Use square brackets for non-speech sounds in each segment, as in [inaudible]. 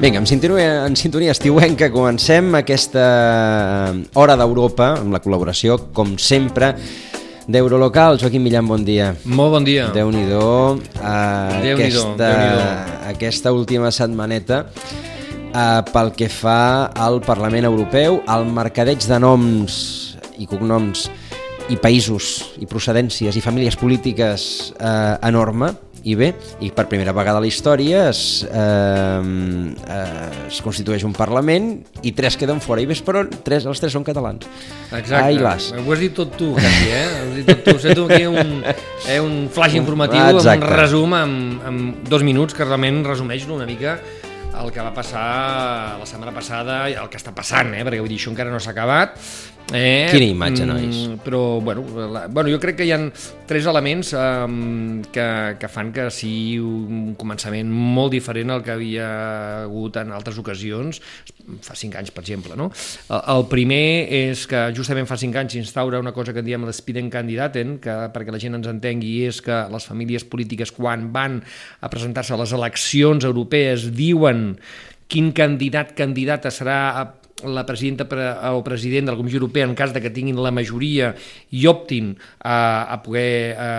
Vinga, en sintonia, en sintonia estiuenca comencem aquesta Hora d'Europa amb la col·laboració, com sempre, d'Eurolocal. Joaquim Millan, bon dia. Molt bon dia. Déu-n'hi-do. Uh, Déu-n'hi-do, aquesta, Déu-n'hi-do. aquesta última setmaneta uh, pel que fa al Parlament Europeu, al mercadeig de noms i cognoms i països i procedències i famílies polítiques eh, enorme i bé, i per primera vegada a la història es, eh, eh, es constitueix un Parlament i tres queden fora, i ves per on? Tres, els tres són catalans. Exacte. Ai, las. Ho has dit tot tu, quasi, eh? Ho has dit tot tu. Sento aquí un, eh, un flash informatiu, amb Exacte. un resum amb, amb dos minuts que realment resumeix una mica el que va passar la setmana passada i el que està passant, eh? perquè vull dir, això encara no s'ha acabat. Eh? Quina imatge, nois. Però, bueno, la, bueno, jo crec que hi ha tres elements um, que, que fan que sigui un començament molt diferent al que havia hagut en altres ocasions, fa cinc anys, per exemple. No? El, el primer és que justament fa cinc anys s'instaura una cosa que en diem l'Spiden Candidaten, que perquè la gent ens entengui és que les famílies polítiques quan van a presentar-se a les eleccions europees diuen quin candidat candidata serà la presidenta pre o president de la Comissió Europea en cas de que tinguin la majoria i optin a, a poder a,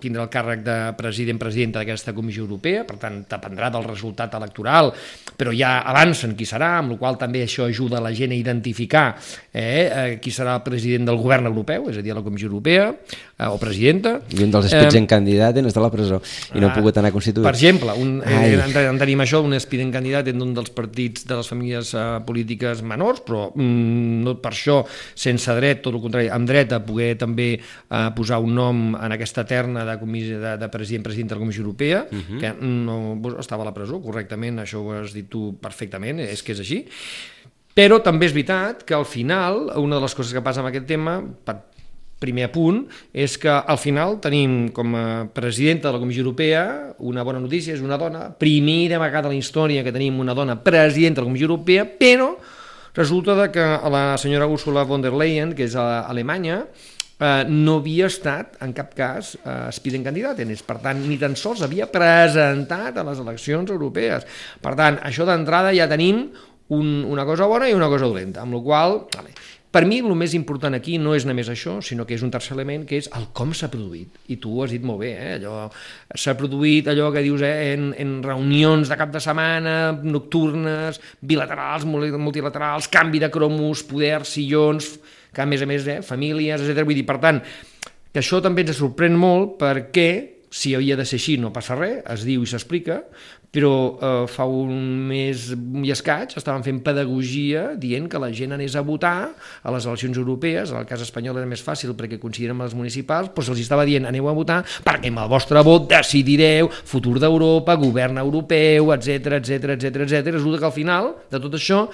tindre el càrrec de president-presidenta d'aquesta Comissió Europea, per tant dependrà del resultat electoral, però ja avancen qui serà, amb la qual també això ajuda la gent a identificar eh, eh, qui serà el president del govern europeu, és a dir, la Comissió Europea, eh, o presidenta. I un dels espits en candidat és de la presó i no ha pogut anar constituït. Per exemple, un, eh, en, en tenim això, un aspirant candidat en un dels partits de les famílies eh, polítiques menors, però mm, no per això sense dret, tot el contrari, amb dret a poder també eh, posar un nom en aquesta terna de, comissió, de, de president-president de la Comissió Europea, uh -huh. que no doncs, estava a la presó, correctament, això ho has dit tu perfectament, és que és així. Però també és veritat que al final, una de les coses que passa amb aquest tema, per primer apunt, és que al final tenim com a presidenta de la Comissió Europea una bona notícia, és una dona, primera vegada a la història que tenim una dona presidenta de la Comissió Europea, però resulta de que la senyora Ursula von der Leyen, que és a Alemanya, eh, no havia estat en cap cas eh, aspirant candidat, per tant, ni tan sols havia presentat a les eleccions europees. Per tant, això d'entrada ja tenim un, una cosa bona i una cosa dolenta, amb la qual vale, per mi el més important aquí no és només això, sinó que és un tercer element, que és el com s'ha produït. I tu ho has dit molt bé, eh? allò s'ha produït allò que dius eh? en, en reunions de cap de setmana, nocturnes, bilaterals, multilaterals, canvi de cromos, poder, sillons, que a més a més, eh? famílies, etc. Vull dir, per tant, que això també ens sorprèn molt perquè si havia de ser així no passa res, es diu i s'explica, però eh, fa un mes i escaig estaven fent pedagogia dient que la gent anés a votar a les eleccions europees, en el cas espanyol era més fàcil perquè coincidien amb municipals, però se'ls estava dient aneu a votar perquè amb el vostre vot decidireu futur d'Europa, govern europeu, etc etc etc etc. Resulta que al final de tot això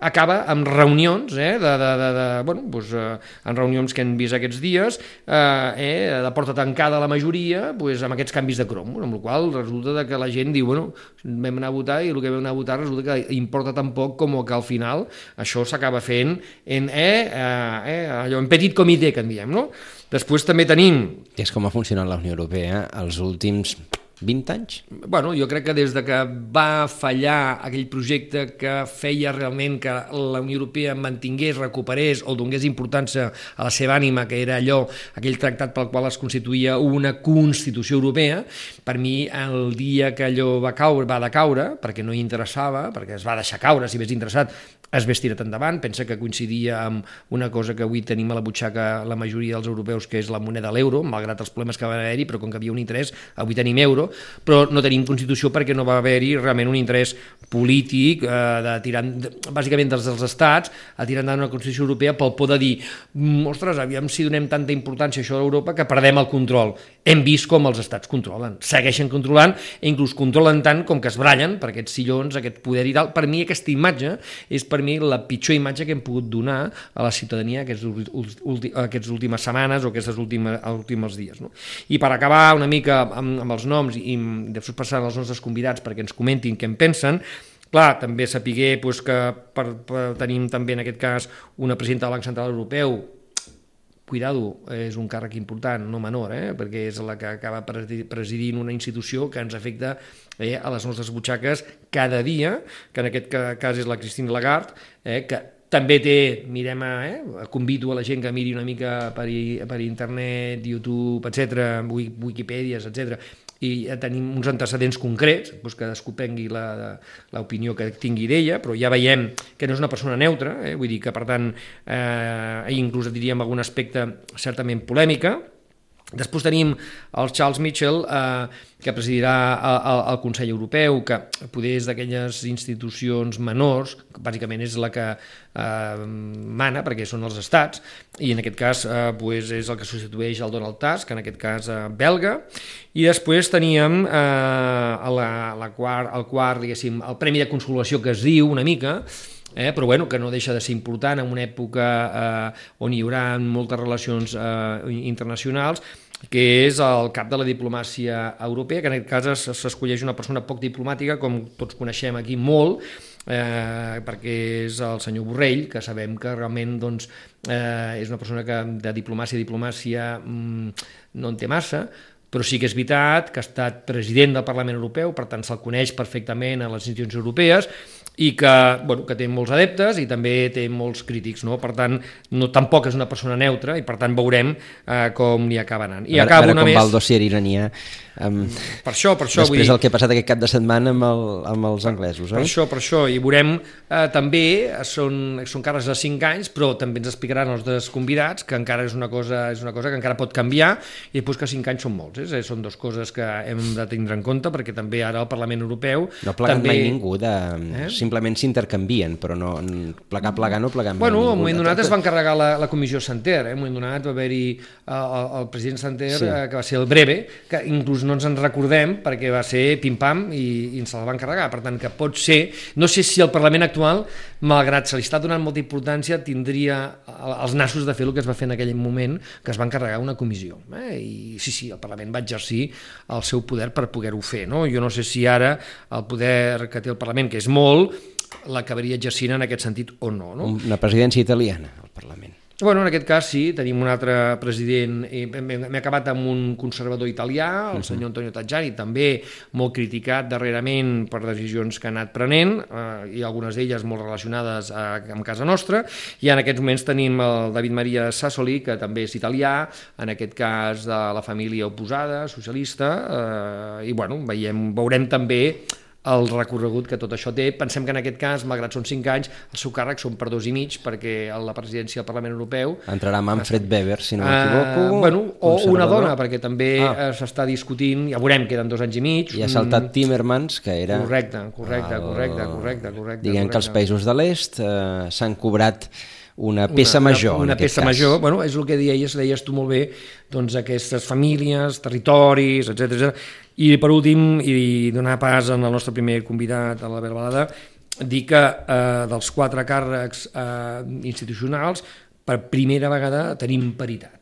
acaba amb reunions, eh, de, de, de, de, bueno, doncs, eh, en reunions que hem vist aquests dies, eh, eh, de porta tancada la majoria, doncs, amb aquests canvis de cromos, amb la qual resulta que la gent diu, bueno, vam anar a votar i el que vam anar a votar resulta que importa tan poc com que al final això s'acaba fent en, eh, eh, eh, allò, en petit comitè, que en diem, no? Després també tenim és com ha funcionat la Unió Europea els últims 20 anys? Bueno, jo crec que des de que va fallar aquell projecte que feia realment que la Unió Europea mantingués, recuperés o donés importància a la seva ànima, que era allò, aquell tractat pel qual es constituïa una Constitució Europea, per mi el dia que allò va caure, va decaure, perquè no hi interessava, perquè es va deixar caure, si hagués interessat, es hagués tirat endavant, pensa que coincidia amb una cosa que avui tenim a la butxaca la majoria dels europeus, que és la moneda l'euro, malgrat els problemes que van haver-hi, però com que havia un interès, avui tenim euro, però no tenim Constitució perquè no va haver-hi realment un interès polític eh, de tirar, de, bàsicament dels, dels estats a tirar endavant una Constitució Europea pel por de dir mm, ostres, aviam si donem tanta importància a això d'Europa que perdem el control. Hem vist com els estats controlen. Segueixen controlant i inclús controlen tant com que es brallen per aquests sillons, aquest poder i tal. Per mi aquesta imatge és per mi la pitjor imatge que hem pogut donar a la ciutadania aquests, últim, aquests últimes setmanes o aquests últims, últims dies. No? I per acabar una mica amb, amb els noms i després passant als nostres convidats perquè ens comentin què en pensen, Clar, també sapiguer doncs, que per, per, tenim també en aquest cas una presidenta del Banc Central Europeu cuidado, és un càrrec important, no menor, eh? perquè és la que acaba presidint una institució que ens afecta eh, a les nostres butxaques cada dia, que en aquest cas és la Cristina Lagarde, eh, que també té, mirem, a, eh, convido a la gent que miri una mica per, per internet, YouTube, etc, Wikipèdies, etc, i ja tenim uns antecedents concrets, doncs cadascú prengui l'opinió que tingui d'ella, però ja veiem que no és una persona neutra, eh? vull dir que per tant, eh, inclús diríem algun aspecte certament polèmica, Després tenim el Charles Mitchell, eh, que presidirà el, el, el Consell Europeu, que poder és d'aquelles institucions menors, que bàsicament és la que eh, mana, perquè són els estats, i en aquest cas eh, pues és el que substitueix el Donald Tusk, en aquest cas eh, belga, i després teníem eh, la, la quart, el quart, diguéssim, el Premi de Consolació que es diu una mica, eh? però bueno, que no deixa de ser important en una època eh, on hi haurà moltes relacions eh, internacionals, que és el cap de la diplomàcia europea, que en aquest cas s'escolleix una persona poc diplomàtica, com tots coneixem aquí molt, eh, perquè és el senyor Borrell, que sabem que realment doncs, eh, és una persona que de diplomàcia a diplomàcia mm, no en té massa, però sí que és veritat que ha estat president del Parlament Europeu, per tant se'l coneix perfectament a les institucions europees, i que, bueno, que té molts adeptes i també té molts crítics, no? Per tant, no, tampoc és una persona neutra i per tant veurem eh, com n'hi acaba anant. I a veure, acabo a veure una com més... va el dossier iranià Um, per això, per això... Després vull dir, el que ha passat aquest cap de setmana amb, el, amb els anglesos, per eh? això, per això, i veurem eh, també, són, són càrrecs de 5 anys, però també ens explicaran els dos convidats que encara és una cosa, és una cosa que encara pot canviar i després que 5 anys són molts, eh? són dues coses que hem de tindre en compte perquè també ara el Parlament Europeu... No ha plegat també... mai ningú, de... eh? Simplement s'intercanvien, però no, plegar, plegar no plegar bueno. Bueno, un moment donat es va encarregar la, la comissió Santer, eh? un moment donat va haver-hi eh, el, el president Santer, sí. eh, que va ser el breve, que inclús no ens en recordem perquè va ser pim-pam i, i ens la van carregar. Per tant, que pot ser... No sé si el Parlament actual, malgrat se li està donant molta importància, tindria els nassos de fer el que es va fer en aquell moment, que es va encarregar una comissió. Eh? I sí, sí, el Parlament va exercir el seu poder per poder-ho fer. No? Jo no sé si ara el poder que té el Parlament, que és molt, l'acabaria exercint en aquest sentit o no. no? Una presidència italiana, al Parlament. Bueno, en aquest cas sí, tenim un altre president, m'he acabat amb un conservador italià, el senyor Antonio Tajani, també molt criticat darrerament per decisions que ha anat prenent, eh, i algunes d'elles molt relacionades a, amb casa nostra, i en aquests moments tenim el David Maria Sassoli, que també és italià, en aquest cas de la família oposada, socialista, eh, i bueno, veiem, veurem també el recorregut que tot això té. Pensem que en aquest cas, malgrat són 5 anys, el seu càrrec són per dos i mig, perquè la presidència del Parlament Europeu... Entrarà Manfred Weber, si no m'equivoco. Uh, bueno, o una dona, perquè també ah. s'està discutint, ja veurem, queden dos anys i mig. I ha saltat mm. Timmermans, que era... Correcte, correcte, correcte, correcte, correcte. Diguem correcte. que els països de l'est eh, s'han cobrat una peça una, major. Una, una peça cas. major, bueno, és el que deies, deies tu molt bé, doncs aquestes famílies, territoris, etc. I per últim, i donar pas al nostre primer convidat, a la Balada, dir que eh, dels quatre càrrecs eh, institucionals, per primera vegada tenim paritat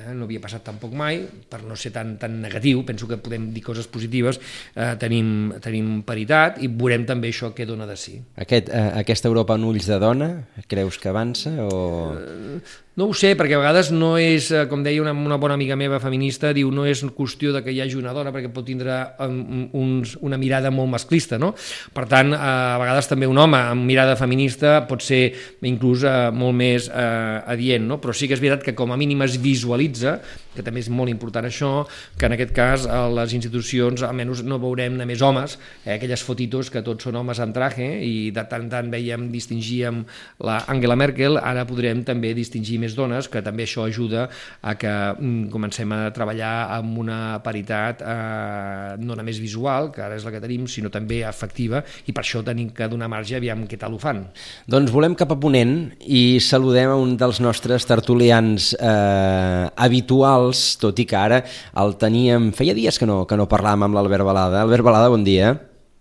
eh, no havia passat tampoc mai, per no ser tan, tan negatiu, penso que podem dir coses positives, eh, tenim, tenim paritat i veurem també això que dona de si. Aquest, eh, aquesta Europa en ulls de dona, creus que avança? O... Eh, no ho sé, perquè a vegades no és, eh, com deia una, una bona amiga meva feminista, diu no és qüestió de que hi hagi una dona perquè pot tindre um, uns, una mirada molt masclista, no? Per tant, eh, a vegades també un home amb mirada feminista pot ser inclús uh, molt més uh, adient, no? Però sí que és veritat que com a mínim es visualitza, que també és molt important això, que en aquest cas a les institucions almenys no veurem només homes, eh, aquelles fotitos que tots són homes en traje i de tant en tant veiem, distingíem la Angela Merkel, ara podrem també distingir més dones, que també això ajuda a que mm, comencem a treballar amb una paritat eh, no només visual, que ara és la que tenim, sinó també afectiva, i per això tenim que donar marge aviam què tal ho fan. Doncs volem cap a Ponent i saludem a un dels nostres tertulians eh, habituals liberals, tot i que ara el teníem... Feia dies que no, que no parlàvem amb l'Albert Balada. Albert Balada, bon dia.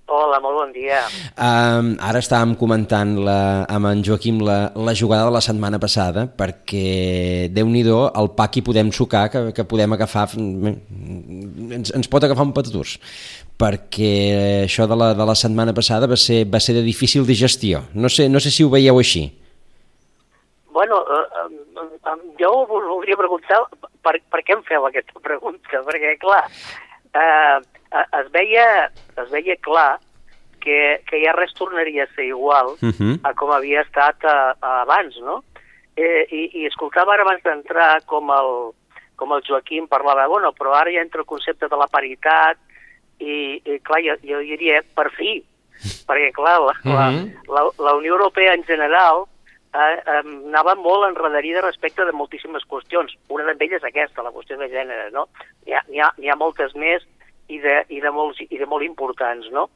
Hola, molt bon dia. Um, ara estàvem comentant la, amb en Joaquim la, la jugada de la setmana passada perquè, déu nhi el pa que podem sucar, que, que podem agafar, ens, ens pot agafar un patatús, perquè això de la, de la setmana passada va ser, va ser de difícil digestió. No sé, no sé si ho veieu així. Bueno, eh, eh, jo us voldria preguntar per, per què em feu aquesta pregunta, perquè, clar, eh, es veia, es veia clar que, que ja res tornaria a ser igual uh -huh. a com havia estat a, a abans, no? Eh, i, I escoltava ara abans d'entrar com el, com el Joaquim parlava, bueno, però ara ja entra el concepte de la paritat i, i clar, jo, jo diria per fi, perquè clar, la, uh -huh. la, la, la Unió Europea en general eh, anava molt enredarida respecte de moltíssimes qüestions. Una d'elles és aquesta, la qüestió de gènere, no? N'hi ha, ha, ha moltes més i de, i de, molts, i de molt importants, no?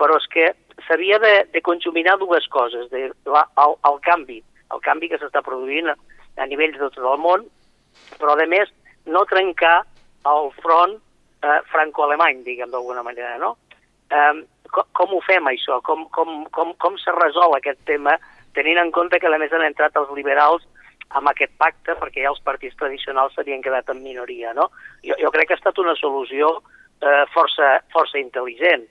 Però és que s'havia de, de conjuminar dues coses, de, la, el, el canvi, el canvi que s'està produint a, a nivell de tot el món, però a més no trencar el front eh, franco-alemany, diguem d'alguna manera, no? Eh, com, com ho fem això? Com, com, com, com se resol aquest tema tenint en compte que a més han entrat els liberals amb aquest pacte perquè ja els partits tradicionals s'havien quedat en minoria, no? Jo, jo crec que ha estat una solució eh, força, força intel·ligent.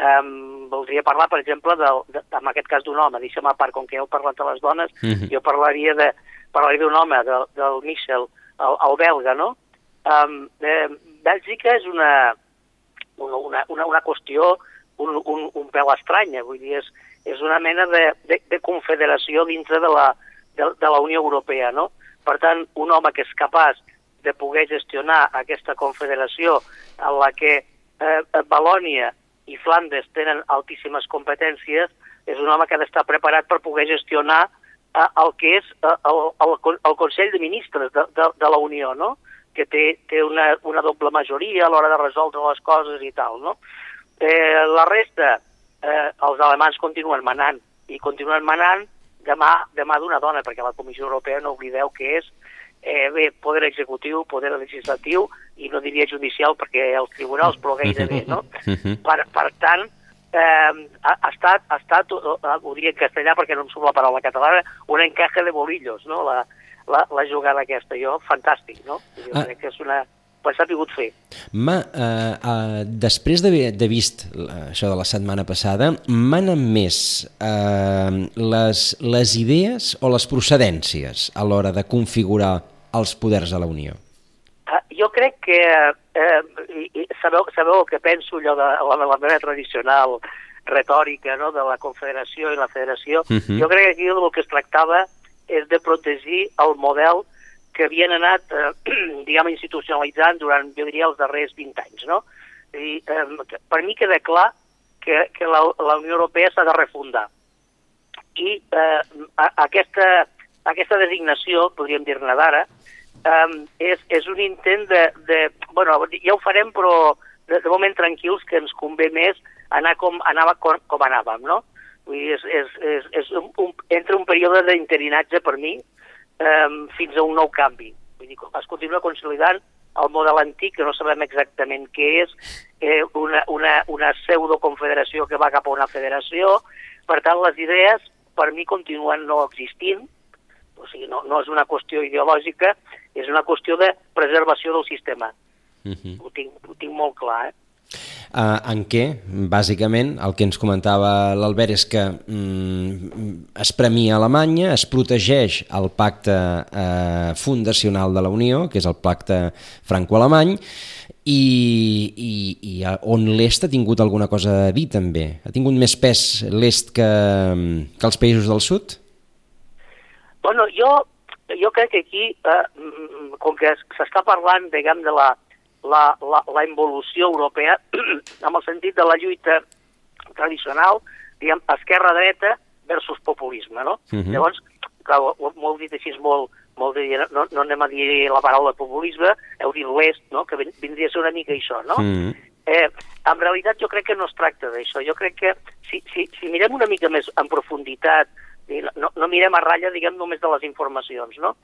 Um, voldria parlar, per exemple, de, de, en aquest cas d'un home, deixa'm a part, com que heu parlat de les dones, mm -hmm. jo parlaria de parlaria d'un home, de, del Michel, el, el belga, no? Um, eh, Bèlgica és una, una, una, una qüestió un, un, un pèl estranya, vull dir, és, és una mena de, de, de confederació dintre de la, de, de la Unió Europea, no? Per tant, un home que és capaç de poder gestionar aquesta confederació en la que eh, Valònia i Flandes tenen altíssimes competències, és un home que ha d'estar preparat per poder gestionar eh, el que és eh, el, el, el Consell de Ministres de, de, de la Unió, no? que té, té una, una doble majoria a l'hora de resoldre les coses i tal. No? Eh, la resta, eh, els alemans continuen manant, i continuen manant demà, demà d'una dona, perquè la Comissió Europea no oblideu que és eh, bé, poder executiu, poder legislatiu i no diria judicial perquè els tribunals, però gairebé, no? Per, per tant, eh, ha, ha estat, ha estat eh, ho diria en castellà perquè no em surt la paraula catalana, un encaje de bolillos, no? La, la, la jugada aquesta. Jo, fantàstic, no? Jo ah. crec que és una, pues s'ha pogut fer. Ma, uh, uh, després d'haver de vist això de la setmana passada, manen més uh, les, les idees o les procedències a l'hora de configurar els poders de la Unió? Uh, jo crec que, uh, i, sabeu, sabeu el que penso allò de la, de la meva tradicional retòrica no? de la confederació i la federació, uh mhm. -huh. jo crec que aquí el que es tractava és de protegir el model que havien anat, eh, [clears throat] diguem, institucionalitzant durant, jo diria, els darrers 20 anys, no? I, eh, per mi queda clar que, que la, la Unió Europea s'ha de refundar. I eh, a, aquesta, aquesta designació, podríem dir-ne d'ara, eh, és, és un intent de, de... bueno, ja ho farem, però de, de moment tranquils, que ens convé més anar com, anava com, com anàvem, no? Vull dir, és, és, és, és un, un, entre un període d'interinatge per mi, eh, fins a un nou canvi. Vull dir, es continua consolidant el model antic, que no sabem exactament què és, eh, una, una, una pseudoconfederació que va cap a una federació. Per tant, les idees, per mi, continuen no existint, o sigui, no, no és una qüestió ideològica, és una qüestió de preservació del sistema. Uh -huh. ho, tinc, ho tinc molt clar, eh? Eh, en què, bàsicament, el que ens comentava l'Albert és que mm, es premia Alemanya, es protegeix el pacte eh, fundacional de la Unió, que és el pacte franco-alemany, i, i, i on l'est ha tingut alguna cosa a dir també? Ha tingut més pes l'est que, que els països del sud? Bueno, jo, jo crec que aquí, eh, mm, com que s'està parlant, diguem, de la, la, la, la involució europea [clears throat] amb el sentit de la lluita tradicional, diguem, esquerra-dreta versus populisme, no? Uh mhm. -huh. Llavors, clar, m'ho heu dit així molt, molt de, no, no anem a dir la paraula populisme, heu dit l'est, no? que vindria a ser una mica això, no? Uh mhm. -huh. eh, en realitat jo crec que no es tracta d'això, jo crec que si, si, si mirem una mica més en profunditat, no, no mirem a ratlla, diguem, només de les informacions, no?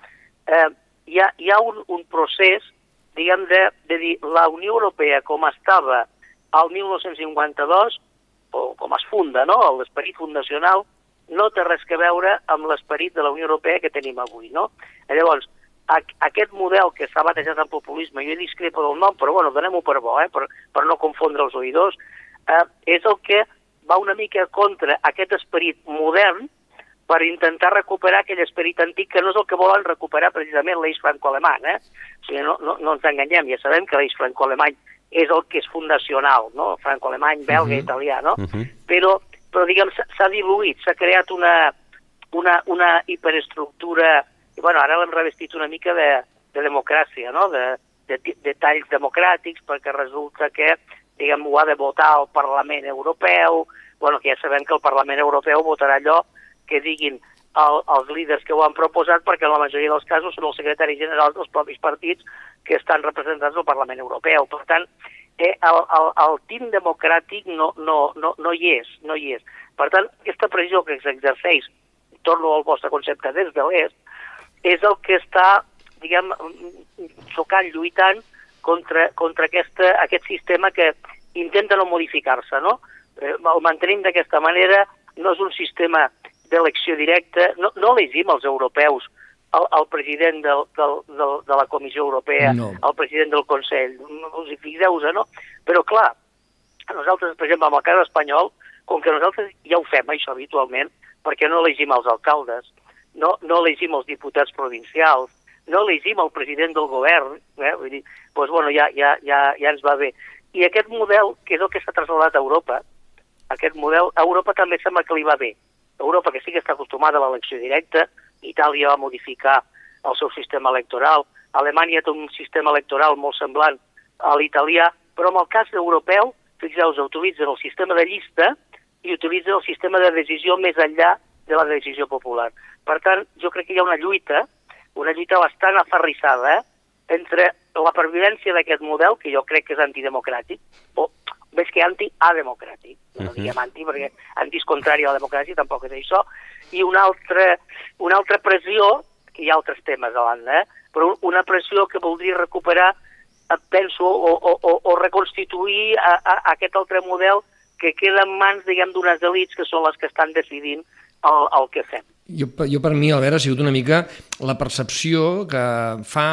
Eh, hi ha, hi ha un, un procés diguem, de, de dir la Unió Europea com estava al 1952, o com es funda, no?, l'esperit fundacional, no té res que veure amb l'esperit de la Unió Europea que tenim avui, no? Llavors, aquest model que s'ha batejat en populisme, jo discrepo del nom, però bueno, donem-ho per bo, eh, per, per no confondre els oïdors, eh, és el que va una mica contra aquest esperit modern per intentar recuperar aquell esperit antic que no és el que volen recuperar precisament l'eix franco-alemany. Eh? O sigui, no, no, no ens enganyem, ja sabem que l'eix franco-alemany és el que és fundacional, no? franco-alemany, belga, uh -huh. italià, no? Uh -huh. Però, però diguem, s'ha diluït, s'ha creat una, una, una hiperestructura, i bueno, ara l'hem revestit una mica de, de democràcia, no? de, de, de talls democràtics, perquè resulta que diguem, ho ha de votar el Parlament Europeu, bueno, que ja sabem que el Parlament Europeu votarà allò que diguin el, els líders que ho han proposat, perquè en la majoria dels casos són els secretaris generals dels propis partits que estan representats al Parlament Europeu. Per tant, eh, el, el, el tim democràtic no, no, no, no hi és, no hi és. Per tant, aquesta pressió que s'exerceix, torno al vostre concepte des de l'est, és el que està, diguem, xocant, lluitant contra, contra aquesta, aquest sistema que intenta no modificar-se, no? Eh, el mantenim d'aquesta manera, no és un sistema d'elecció directa, no, no elegim els europeus el, el president del, del, del, de la Comissió Europea, no. el president del Consell, us hi fixeu no? Però clar, nosaltres, per exemple, amb el cas espanyol, com que nosaltres ja ho fem això habitualment, perquè no elegim els alcaldes, no, no elegim els diputats provincials, no elegim el president del govern, eh? vull dir, doncs, bueno, ja, ja, ja, ja ens va bé. I aquest model, que és el que s'ha traslladat a Europa, aquest model, a Europa també sembla que li va bé. Europa, que sí que està acostumada a l'elecció directa, Itàlia va modificar el seu sistema electoral, Alemanya té un sistema electoral molt semblant a l'italià, però en el cas europeu, fixeu-vos, utilitzen el sistema de llista i utilitzen el sistema de decisió més enllà de la decisió popular. Per tant, jo crec que hi ha una lluita una lluita bastant aferrissada eh, entre la pervivència d'aquest model, que jo crec que és antidemocràtic, o més que anti-ademocràtic, no uh -huh. diguem anti, perquè anti és contrari a la democràcia, tampoc és això, i una altra, una altra pressió, que hi ha altres temes a banda, eh, però una pressió que voldria recuperar, eh, penso, o, o, o, o reconstituir a, a, a aquest altre model que queda en mans, diguem, d'unes elites que són les que estan decidint el, el que fem. Jo, jo per mi, Albert, ha sigut una mica la percepció que fa...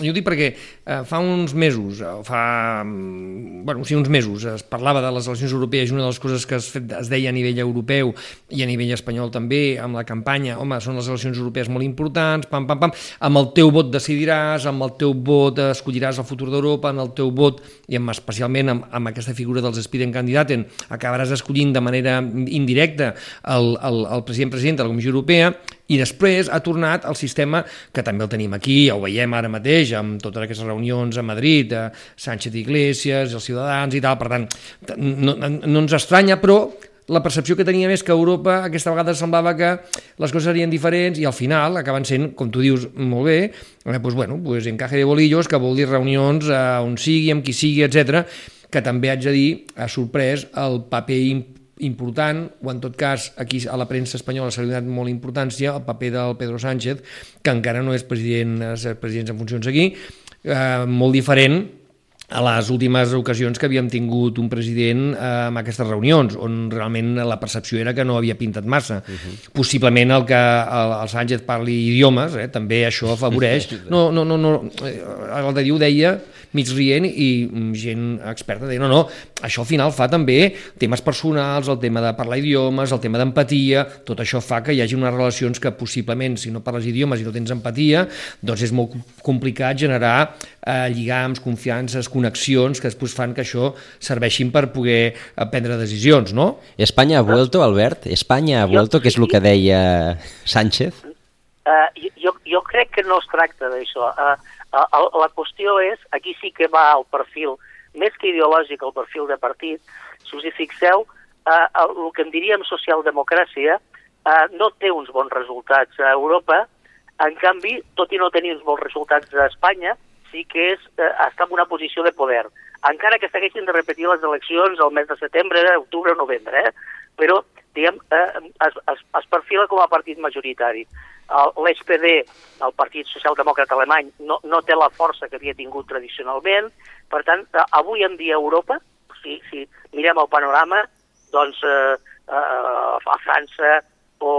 Jo dic perquè eh, fa uns mesos, fa... Mm, bueno, sí, uns mesos, es parlava de les eleccions europees i una de les coses que es, fet, es deia a nivell europeu i a nivell espanyol també, amb la campanya, home, són les eleccions europees molt importants, pam, pam, pam, amb el teu vot decidiràs, amb el teu vot escolliràs el futur d'Europa, amb el teu vot, i amb, especialment amb, amb aquesta figura dels Spiden Candidaten, acabaràs escollint de manera indirecta el, el, el president-president de la Comissió Europea, Europea i després ha tornat al sistema que també el tenim aquí, ja ho veiem ara mateix amb totes aquestes reunions a Madrid, a Sánchez Iglesias, els Ciutadans i tal, per tant, no, no ens estranya, però la percepció que teníem és que Europa aquesta vegada semblava que les coses serien diferents i al final acaben sent, com tu dius molt bé, eh, pues, bueno, pues encaje de bolillos, que vol dir reunions eh, on sigui, amb qui sigui, etc que també haig de dir, ha sorprès el paper important, o en tot cas aquí a la premsa espanyola s'ha donat molt importància el paper del Pedro Sánchez, que encara no és president, és president en funcions aquí, eh, molt diferent a les últimes ocasions que havíem tingut un president eh, amb aquestes reunions, on realment la percepció era que no havia pintat massa. Uh -huh. Possiblement el que el, el Sánchez parli idiomes, eh, també això afavoreix. [laughs] No, no, no, no eh, el de Diu deia mig rient i gent experta deia, no, no, això al final fa també temes personals, el tema de parlar idiomes, el tema d'empatia, tot això fa que hi hagi unes relacions que possiblement, si no parles idiomes i no tens empatia, doncs és molt complicat generar eh, lligams, confiances, connexions que després fan que això serveixin per poder eh, prendre decisions, no? Espanya ha vuelto, Albert? Espanya ha vuelto, que és el que deia Sánchez? Uh, jo, jo crec que no es tracta d'això. Uh, la qüestió és, aquí sí que va al perfil, més que ideològic, el perfil de partit, si us hi fixeu, uh, el que en diríem socialdemocràcia uh, no té uns bons resultats a Europa, en canvi, tot i no tenir uns bons resultats a Espanya, sí que és, uh, està en una posició de poder. Encara que segueixin de repetir les eleccions al mes de setembre, octubre o novembre, eh? però diguem, eh, es, es, es perfila com a partit majoritari. L'SPD, el Partit Socialdemòcrata Alemany, no, no té la força que havia tingut tradicionalment. Per tant, eh, avui en dia Europa, si, si mirem el panorama, doncs eh, eh, a França o,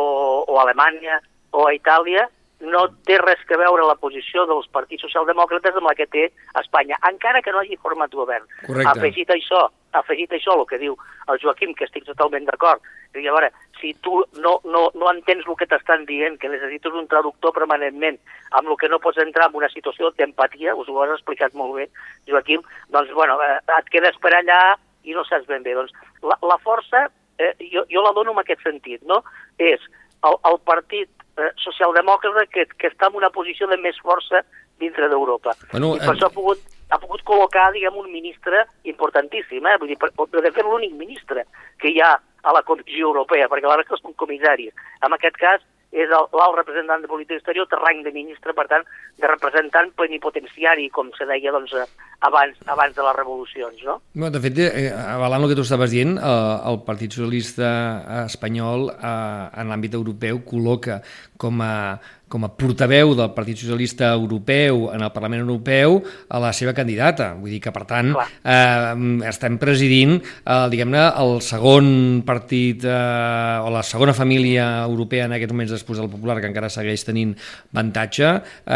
o a Alemanya o a Itàlia, no té res que veure la posició dels partits socialdemòcrates amb la que té Espanya, encara que no hagi format govern. Correcte. Afegit això, afegit això el que diu el Joaquim, que estic totalment d'acord, i a veure, si tu no, no, no entens el que t'estan dient, que necessites un traductor permanentment, amb el que no pots entrar en una situació d'empatia, us ho has explicat molt bé, Joaquim, doncs, bueno, eh, et quedes per allà i no saps ben bé. Doncs la, la força, eh, jo, jo la dono en aquest sentit, no? És el, el partit eh, socialdemòcrata que, que està en una posició de més força dintre d'Europa. Bueno, I per eh, això ha pogut, ha pogut col·locar, diguem, un ministre importantíssim, eh? Vull dir, per, per, de fet, l'únic ministre que hi ha a la Comissió Europea, perquè la resta són comissaris. En aquest cas, és l'alt representant de política exterior, té rang de ministre, per tant, de representant plenipotenciari, com se deia doncs, eh, abans, abans de les revolucions, no? Bueno, de fet, eh, avalant el que tu estaves dient, eh, el Partit Socialista espanyol eh, en l'àmbit europeu col·loca com a, com a portaveu del Partit Socialista Europeu en el Parlament Europeu a la seva candidata. Vull dir que, per tant, Clar. eh, estem presidint, eh, diguem-ne, el segon partit eh, o la segona família europea en aquests moments després del Popular, que encara segueix tenint avantatge, eh,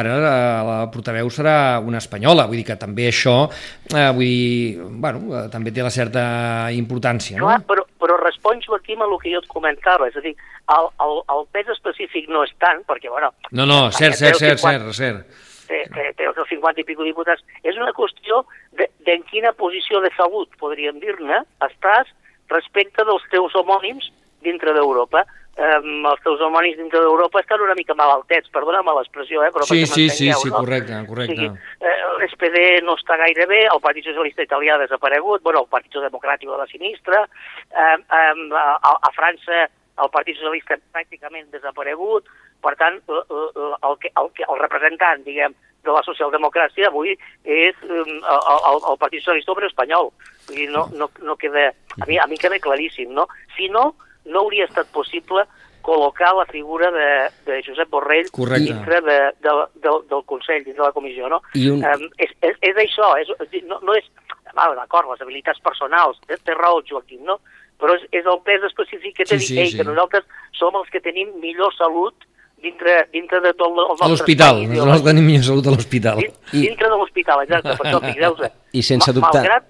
ara eh, la portaveu serà una espanyola, vull dir que també això, eh, vull dir, bueno, eh, també té la certa importància, no? Clar, però, però respon, Joaquim, a el que jo et comentava. És a dir, el, el, el pes específic no és tant, perquè, bueno... No, no, cert, cert, cert, 50 cert, cert. Té, té, té els 50 i pico diputats. És una qüestió de, de quina posició de salut, podríem dir-ne, estàs respecte dels teus homònims dintre d'Europa. Um, els teus homònims dintre d'Europa estan una mica malaltets, perdona'm l'expressió, eh, però Sí, perquè sí, sí, sí, no? correcte, correcte. O sigui, eh, l'SPD no està gaire bé, el Partit Socialista Italià ha desaparegut, bueno, el Partit Democràtic de la Sinistra, eh, eh, a, a França el Partit Socialista pràcticament desaparegut, per tant, el, que, el, que, el representant, diguem, de la socialdemocràcia avui és um, el, el, el Partit Socialista Obrer Espanyol. Vull dir, no, no, no queda... A mi, a mi queda claríssim, no? Si no, no hauria estat possible col·locar la figura de, de Josep Borrell Correcte. dintre de, de, de, del Consell, dintre de la comissió, no? I un- Um, és, és, és això, és, no, no és... Val, d'acord, les habilitats personals, té, té raó el Joaquim, no? Però és, és el pes específic que té Sí, sí, ell, sí. que nosaltres som els que tenim millor salut dintre, dintre de tot el nostre A l'hospital, nosaltres tenim millor salut a l'hospital. Din- Dintre de l'hospital, exacte, per això fixeu-se. I sense dubtar- Malgrat,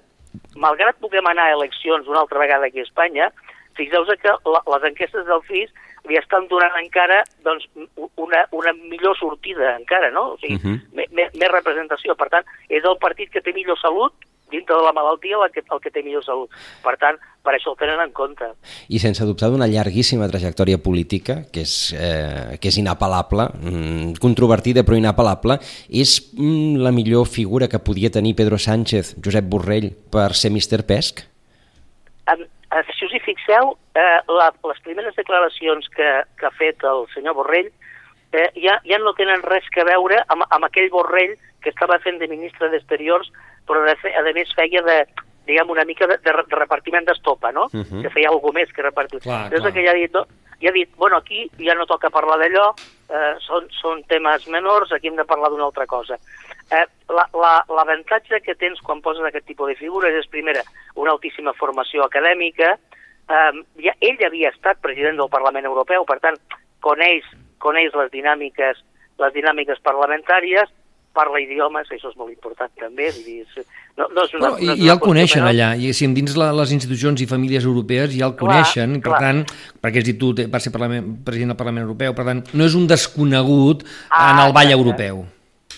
malgrat puguem anar a eleccions una altra vegada aquí a Espanya, fixeu-se que la, les enquestes del FIS li estan donant encara doncs, una, una millor sortida encara, no? O sigui, uh Mhm. -huh. més, més representació. Per tant, és el partit que té millor salut dintre de la malaltia el que, el que té millor salut. Per tant, per això el tenen en compte. i sense dubtar d'una llarguíssima trajectòria política, que és, eh, que és inapel·lable, mm, controvertida però inapel·lable, és mm, la millor figura que podia tenir Pedro Sánchez, Josep Borrell, per ser Mr. Pesc? En, eh, si us hi fixeu, eh, la, les primeres declaracions que, que ha fet el senyor Borrell eh, ja, ja no tenen res que veure amb, amb aquell Borrell que estava fent de ministre d'Exteriors, però de fe, a més feia de, diguem, una mica de, de, de repartiment d'estopa, no? Uh Mhm. -huh. Que feia alguna més que repartir. Clar, Llavors clar. que ja ha dit, no, ja ha dit, bueno, aquí ja no toca parlar d'allò, eh, són, són temes menors, aquí hem de parlar d'una altra cosa. Eh, la- la- L'avantatge que tens quan poses aquest tipus de figures és, primera, una altíssima formació acadèmica, eh, ja, ell havia estat president del Parlament Europeu, per tant, coneix, coneix les dinàmiques les dinàmiques parlamentàries, parla idiomes, això és molt important també, vull dir, és- no, no és una, No, no és i, una el qüestió coneixen menor. allà, i si dins la, les institucions i famílies europees ja el Clar, coneixen, per clar. tant, perquè has dit tu, va ser parlament, president del Parlament Europeu, per tant, no és un desconegut Ah, en el ball exacte. europeu.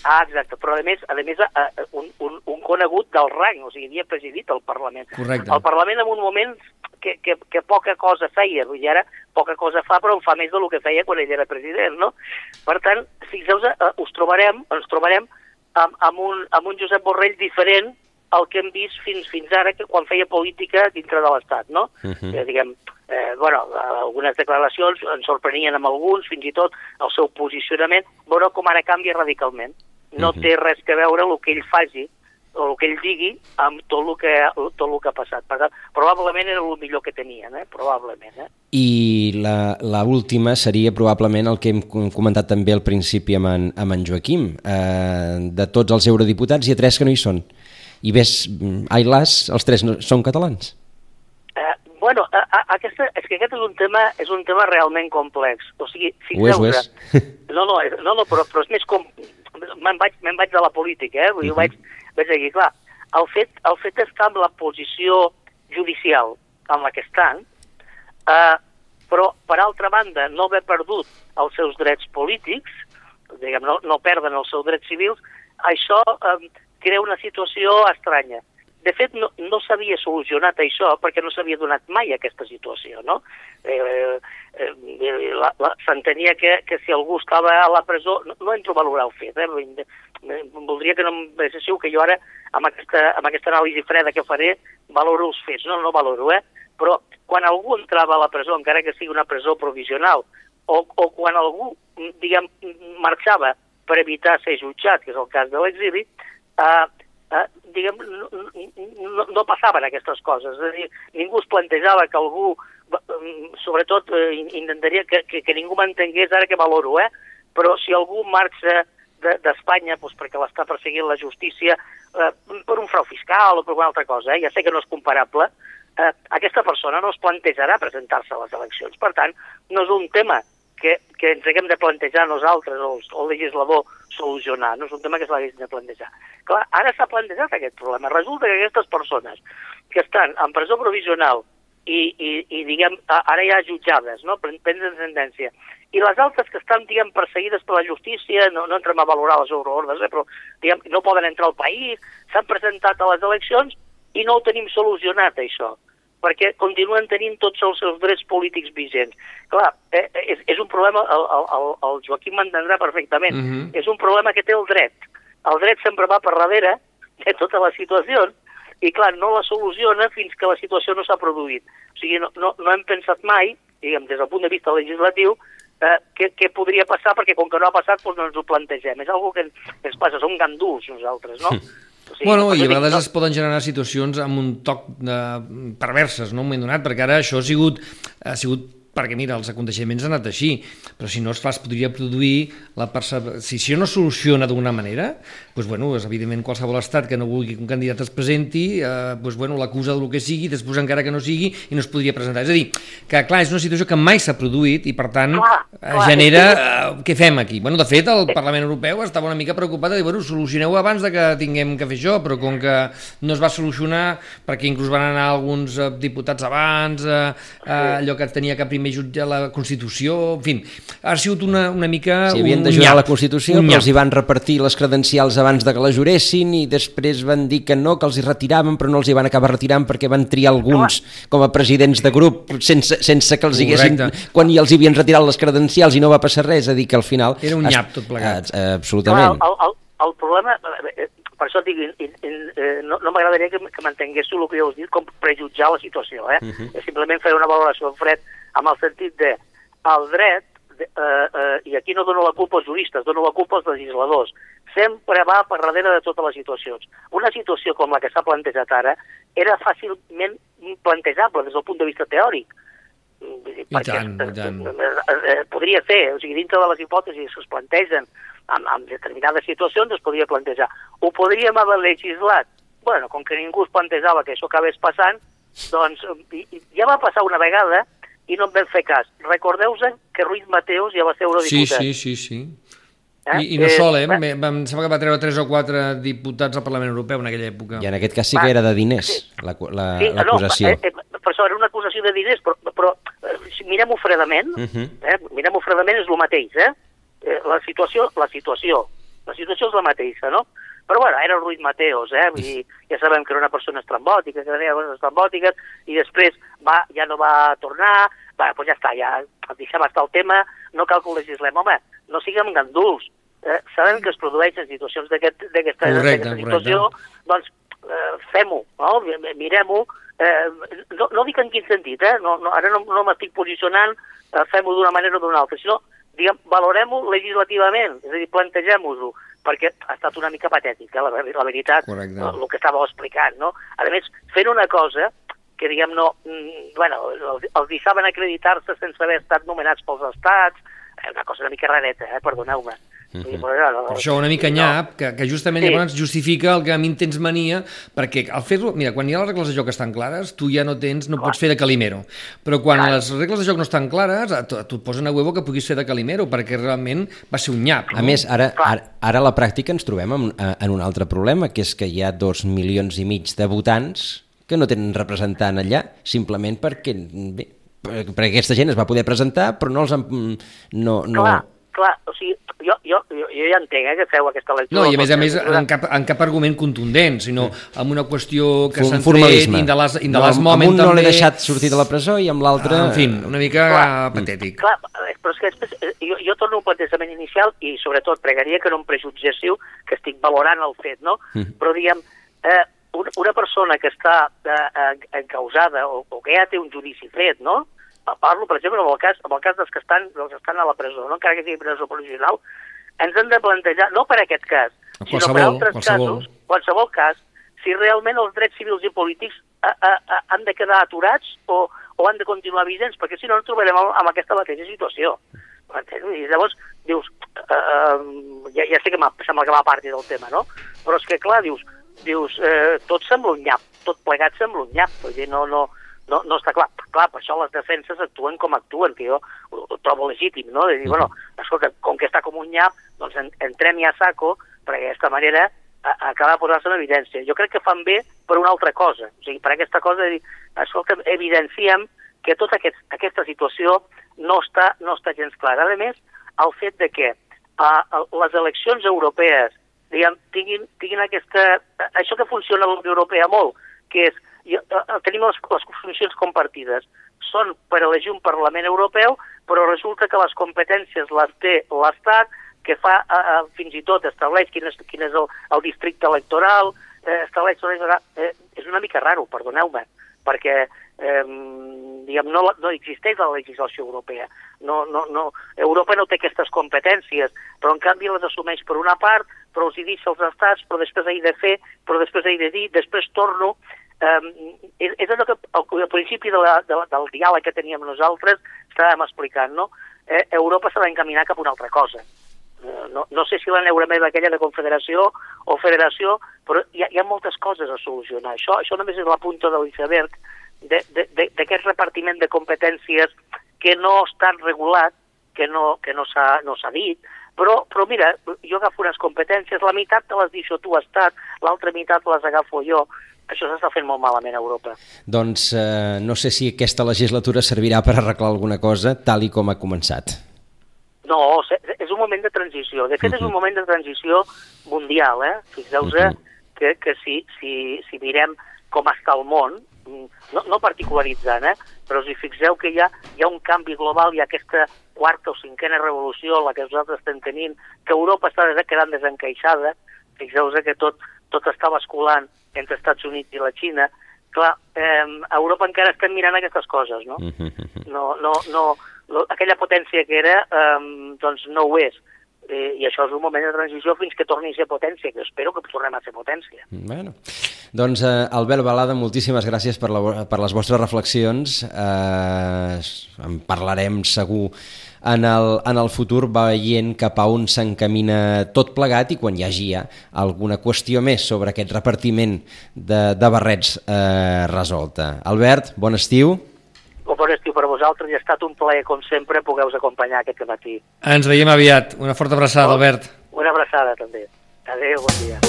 Ah, exacte, però a més, a més eh, un, un, un conegut del rang, o sigui, havia presidit el Parlament. Correcte. El Parlament en un moment que, que, que poca cosa feia, dir, ara poca cosa fa, però en fa més del que feia quan ell era president, no? Per tant, fixeu-vos, eh, us trobarem, ens trobarem amb, amb, un, amb un Josep Borrell diferent al que hem vist fins fins ara que quan feia política dintre de l'Estat, no? Uh Mhm. -huh. eh, diguem, eh, bueno, eh, algunes declaracions ens sorprenien amb alguns, fins i tot el seu posicionament, veure com ara canvia radicalment. No uh Mhm. -huh. té res que veure el que ell faci, o el que ell digui amb tot el que, tot el que ha passat. Per tant, probablement era el millor que tenien, eh? probablement. Eh? I la, la última seria probablement el que hem comentat també al principi amb en, amb en Joaquim. Eh, de tots els eurodiputats hi ha tres que no hi són. I ves, ai las, els tres no, són catalans. Eh, bueno, a, a, aquesta, és que aquest és un tema és un tema realment complex. O sigui, és. [laughs] No, no, no, no però, però és més com... Me'n vaig, me vaig de la política, eh? Vull dir, uh -huh. vaig, vaig dir, clar, el fet, el fet d'estar amb la posició judicial en la que estan, eh, però, per altra banda, no haver perdut els seus drets polítics, diguem, no, no perden els seus drets civils, això eh, crea una situació estranya. De fet, no, no s'havia solucionat això perquè no s'havia donat mai aquesta situació, no? Eh, eh, S'entenia que, que si algú estava a la presó... No, no entro a valorar el fet, eh? voldria que no em deixéssiu que jo ara, amb aquesta, amb aquesta anàlisi freda que faré, valoro els fets. No, no valoro, eh? Però quan algú entrava a la presó, encara que sigui una presó provisional, o, o quan algú, diguem, marxava per evitar ser jutjat, que és el cas de l'exili, eh, eh, diguem, no, no, passaven aquestes coses. És a dir, ningú es plantejava que algú, sobretot, eh, intentaria que, que, que ningú m'entengués ara que valoro, eh? però si algú marxa d'Espanya de, doncs perquè l'està perseguint la justícia eh, per un frau fiscal o per una altra cosa, eh? ja sé que no és comparable, eh, aquesta persona no es plantejarà presentar-se a les eleccions. Per tant, no és un tema que, que ens haguem de plantejar nosaltres, el, el legislador, solucionar. No és un tema que s'hagués de plantejar. Clar, ara s'ha plantejat aquest problema. Resulta que aquestes persones que estan en presó provisional i, i, i diguem, ara ja jutjades, no? prenen sentència, i les altres que estan, diguem, perseguides per la justícia, no, no entrem a valorar les euroordes, eh, però diguem, no poden entrar al país, s'han presentat a les eleccions i no ho tenim solucionat, això perquè continuen tenint tots els seus drets polítics vigents. Clar, eh, és, és un problema, el, el, el Joaquim m'entendrà perfectament, uh -huh. és un problema que té el dret. El dret sempre va per darrere de tota la situació i, clar, no la soluciona fins que la situació no s'ha produït. O sigui, no, no, no hem pensat mai, diguem, des del punt de vista legislatiu, eh, què, què podria passar, perquè com que no ha passat, doncs no ens ho plantegem. És una que ens passa, som ganduls nosaltres, no? [laughs] O sigui, bueno, i a vegades no... es poden generar situacions amb un toc de perverses, no? Un moment donat, perquè ara això ha sigut, ha sigut perquè mira, els aconteixements han anat així, però si no es fa es podria produir la percepció... Si això no es soluciona d'una manera, doncs, bueno, és evidentment qualsevol estat que no vulgui que un candidat es presenti, eh, doncs, bueno, l'acusa del que sigui, després encara que no sigui, i no es podria presentar. És a dir, que clar, és una situació que mai s'ha produït i per tant clar, eh, clar, genera... Eh, què fem aquí? Bueno, de fet, el Parlament Europeu estava una mica preocupat de dir, bueno, solucioneu abans de que tinguem que fer això, però com que no es va solucionar, perquè inclús van anar alguns eh, diputats abans, eh, eh, allò que tenia que primer jutjar la Constitució, en fi, ha sigut una, una mica... Sí, havien de jurar la Constitució, però els hi van repartir les credencials abans de que la juressin i després van dir que no, que els hi retiraven però no els hi van acabar retirant perquè van triar alguns com a presidents de grup sense, sense que els haguessin, quan ja els havien retirat les credencials i no va passar res, a dir que al final... Era un nyap tot plegat. Eh, absolutament. Clar, el, el, el problema, eh, per això dic, eh, no, no m'agradaria que, que mantinguéssiu el que heu dit com prejutjar la situació, eh? Uh mhm. -huh. És simplement fer una valoració en fred amb el sentit de el dret eh, eh, i aquí no dono la culpa als juristes, dono la culpa als legisladors, sempre va per darrere de totes les situacions. Una situació com la que s'ha plantejat ara era fàcilment plantejable des del punt de vista teòric. I perquè tant, i tant. Eh, eh, podria ser, o sigui, dintre de les hipòtesis que es plantegen en, en determinades situacions es podria plantejar. Ho podríem haver legislat? Bueno, com que ningú es plantejava que això acabés passant, doncs ja va passar una vegada i no en vam fer cas. Recordeu-vos que Ruiz Mateos ja va ser eurodiputat. Sí, sí, sí, sí. Eh? I, I no eh, sol, eh? eh? Em sembla que va treure 3 o 4 diputats al Parlament Europeu en aquella època. I en aquest cas sí que era de diners, l'acusació. Sí, no, eh, per això era una acusació de diners, però, però si mirem-ho fredament, uh -huh. eh? mirem-ho fredament és el mateix, eh? La situació, la situació, la situació és la mateixa, no? Però bueno, era el Ruiz Mateos, eh? Vull dir, ja sabem que era una persona estrambòtica, que tenia coses estrambòtiques, i després va, ja no va tornar, va, doncs ja està, ja deixem estar el tema, no cal que ho legislem. Home, no siguem ganduls. Eh? Sabem que es produeixen situacions d'aquesta aquest, situació, doncs eh, fem-ho, no? mirem-ho. Eh, no, no dic en quin sentit, eh? no, no, ara no, no m'estic posicionant, eh, fem-ho d'una manera o d'una altra, sinó valorem-ho legislativament, és a dir, plantegem-ho-ho, perquè ha estat una mica patètic, eh, la, la veritat, Correcte. el, el que estàveu explicant, no? A més, fent una cosa que, diguem, no... mm, Bueno, els, els deixaven acreditar-se sense haver estat nomenats pels estats, eh, una cosa una mica rareta, eh, perdoneu-me. Mm -hmm. Per això una mica nyap, que, que justament Sí. llavors justifica el que a mi em tens mania, perquè al fer-lo... Mira, quan hi ha les regles de joc que estan clares, tu ja no tens, no Clar. pots fer de calimero. Però quan Clar. les regles de joc no estan clares, a tu, a tu et posen a huevo que puguis fer de calimero, perquè realment va ser un nyap. A més, ara, ara, ara a la pràctica ens trobem en, en un altre problema, que és que hi ha dos milions i mig de votants que no tenen representant allà, simplement perquè, bé, per- perquè aquesta gent es va poder presentar, però no els han... No, no, Clar, clar, o sigui, jo, jo, jo, jo ja entenc eh, que feu aquesta lectura. No, i a més a més, en cap, en cap argument contundent, sinó amb una qüestió que un s'ha formalisme. in de les, in de no, les amb- moment amb un no l'he deixat sortir de la presó i amb l'altre... Ah, en fi, una mica Clar. patètic. Clar, eh, però és que després, eh, jo, jo torno al plantejament inicial i sobretot pregaria que no em prejutgéssiu que estic valorant el fet, no? Mhm. Però diguem, eh, una, una persona que està eh, eh, encausada o, o que ja té un judici fet, no? Parlo, per exemple, en el cas, en el cas dels que estan, dels que estan a la presó, no? encara que sigui presó provisional, ens hem de plantejar, no per aquest cas, sinó per altres qualsevol. casos, qualsevol cas, si realment els drets civils i polítics a, a, a, han de quedar aturats o, o han de continuar vigents, perquè si no ens trobarem amb, amb aquesta mateixa situació. I llavors dius, uh, uh, ja, ja sé que m'ha- sembla que va a partir del tema, no? Però és que, clar, dius, dius eh, tot sembla un nyap, tot plegat sembla un nyap, vull dir, no, no, no, no està clar. Clar, per això les defenses actuen com actuen, que jo ho, ho trobo legítim, no? De dir, bueno, escolta, com que està com un nyap, doncs en, entrem ja a saco, perquè d'aquesta manera a, acaba de posar-se en evidència. Jo crec que fan bé per una altra cosa, o sigui, per aquesta cosa de dir, escolta, evidenciem que tota aquest, aquesta situació no està, no està gens clara. A més, el fet de que uh, les eleccions europees diguem, tinguin, tinguin aquesta... Això que funciona a la Unió Europea molt, que és, jo, uh, tenim les, les funcions compartides, són per elegir un Parlament Europeu, però resulta que les competències les té l'Estat, que fa, uh, fins i tot estableix quin és, quin és el, el districte electoral, eh, estableix... Eh, és una mica raro, perdoneu-me, perquè eh, diguem, no, no existeix la legislació europea. No, no, no, Europa no té aquestes competències, però en canvi les assumeix per una part, però els hi deixa als estats, però després he de fer, però després he de dir, després torno... Eh, és, és allò que al, al principi de la, de, del diàleg que teníem nosaltres estàvem explicant, no? Eh, Europa s'ha d'encaminar cap a una altra cosa. Eh, no, no sé si la neuromeva aquella de confederació o federació, però hi ha, hi ha moltes coses a solucionar. Això, això només és la punta de l'iceberg d'aquest repartiment de competències que no està regulat, que no, que no s'ha no dit, però, però mira, jo agafo unes competències, la meitat te les deixo tu, Estat, l'altra meitat les agafo jo. Això s'està fent molt malament a Europa. Doncs eh, no sé si aquesta legislatura servirà per arreglar alguna cosa, tal i com ha començat. No, és un moment de transició. De fet, és un moment de transició mundial, eh? Fixeu-vos que, que si, si, si mirem com està el món, mm, no, no particularitzant, eh? Però si fixeu que hi ha, hi ha un canvi global, hi ha aquesta quarta o cinquena revolució, la que nosaltres estem tenint, que Europa està quedant desencaixada, fixeu-vos que tot, tot està basculant entre Estats Units i la Xina, clar, eh, a Europa encara estem mirant aquestes coses, no? no, no, no, no, aquella potència que era, um, doncs no ho és. Eh, I això és un moment de transició fins que torni a ser potència, que espero que tornem a ser potència. Bueno, doncs eh, Albert Balada, moltíssimes gràcies per, la, per les vostres reflexions. Eh, en parlarem segur en el, en el futur veient cap a on s'encamina tot plegat i quan hi hagi ja alguna qüestió més sobre aquest repartiment de, de barrets eh, resolta. Albert, bon estiu. O bon estiu per a vosaltres i ha estat un plaer, com sempre, poder-vos acompanyar aquest matí. Ens veiem aviat. Una forta abraçada, Albert. Una abraçada, també. Adéu, bon dia.